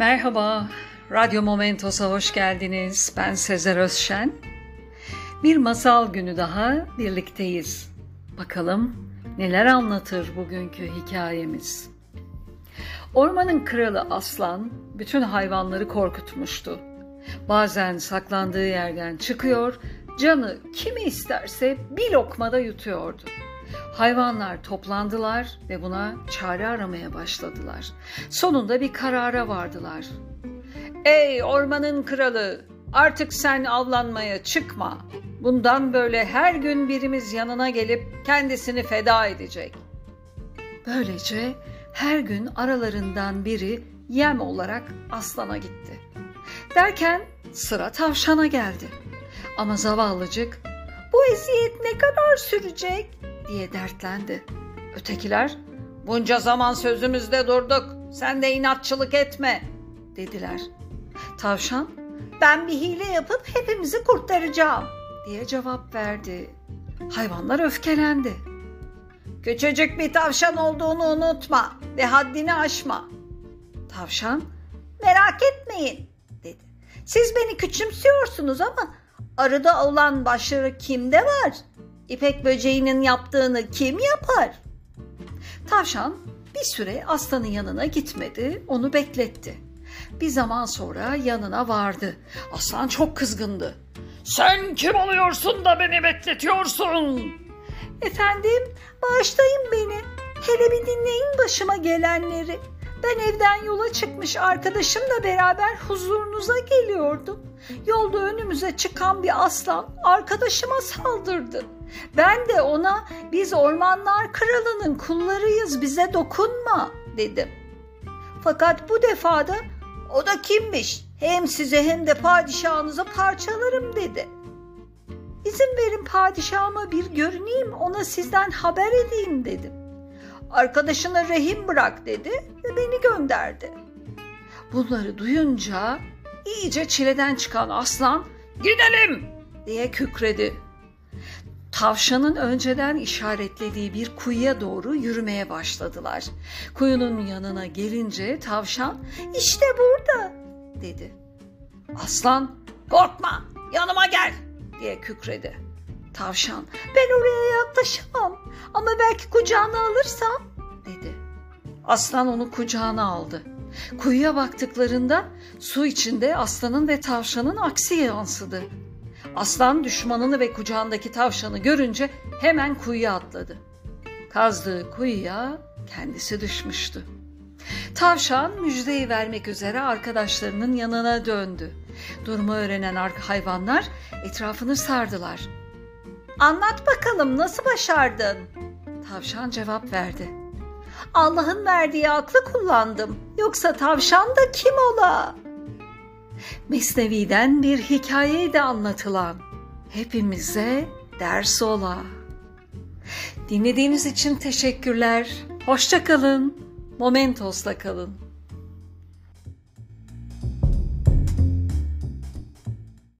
Merhaba, Radyo Momentos'a hoş geldiniz. Ben Sezer Özşen. Bir masal günü daha birlikteyiz. Bakalım neler anlatır bugünkü hikayemiz. Ormanın kralı aslan bütün hayvanları korkutmuştu. Bazen saklandığı yerden çıkıyor, canı kimi isterse bir lokmada yutuyordu. Hayvanlar toplandılar ve buna çare aramaya başladılar. Sonunda bir karara vardılar. Ey ormanın kralı, artık sen avlanmaya çıkma. Bundan böyle her gün birimiz yanına gelip kendisini feda edecek. Böylece her gün aralarından biri yem olarak aslana gitti. Derken sıra tavşana geldi. Ama zavallıcık bu eziyet ne kadar sürecek diye dertlendi. Ötekiler bunca zaman sözümüzde durduk sen de inatçılık etme dediler. Tavşan ben bir hile yapıp hepimizi kurtaracağım diye cevap verdi. Hayvanlar öfkelendi. Küçücük bir tavşan olduğunu unutma ve haddini aşma. Tavşan merak etmeyin dedi. Siz beni küçümsüyorsunuz ama arıda olan başarı kimde var? İpek böceğinin yaptığını kim yapar? Tavşan bir süre aslanın yanına gitmedi, onu bekletti. Bir zaman sonra yanına vardı. Aslan çok kızgındı. Sen kim oluyorsun da beni bekletiyorsun? Efendim, bağışlayın beni. Hele bir dinleyin başıma gelenleri. Ben evden yola çıkmış arkadaşımla beraber huzurunuza geliyordum. Yolda önümüze çıkan bir aslan arkadaşıma saldırdı. Ben de ona biz ormanlar kralının kullarıyız bize dokunma dedim. Fakat bu defada o da kimmiş hem size hem de padişahınıza parçalarım dedi. İzin verin padişahıma bir görüneyim ona sizden haber edeyim dedim. Arkadaşına rehin bırak dedi ve beni gönderdi. Bunları duyunca iyice çileden çıkan aslan gidelim diye kükredi. Tavşanın önceden işaretlediği bir kuyuya doğru yürümeye başladılar. Kuyunun yanına gelince tavşan işte burada dedi. Aslan korkma yanıma gel diye kükredi. Tavşan ben oraya yaklaşamam ama belki kucağına alırsam dedi. Aslan onu kucağına aldı. Kuyuya baktıklarında su içinde aslanın ve tavşanın aksi yansıdı. Aslan düşmanını ve kucağındaki tavşanı görünce hemen kuyuya atladı. Kazdığı kuyuya kendisi düşmüştü. Tavşan müjdeyi vermek üzere arkadaşlarının yanına döndü. Durumu öğrenen hayvanlar etrafını sardılar. Anlat bakalım nasıl başardın? Tavşan cevap verdi. Allah'ın verdiği aklı kullandım. Yoksa tavşan da kim ola? Mesnevi'den bir hikayeydi anlatılan. Hepimize ders ola. Dinlediğiniz için teşekkürler. Hoşça kalın. Momentos'la kalın.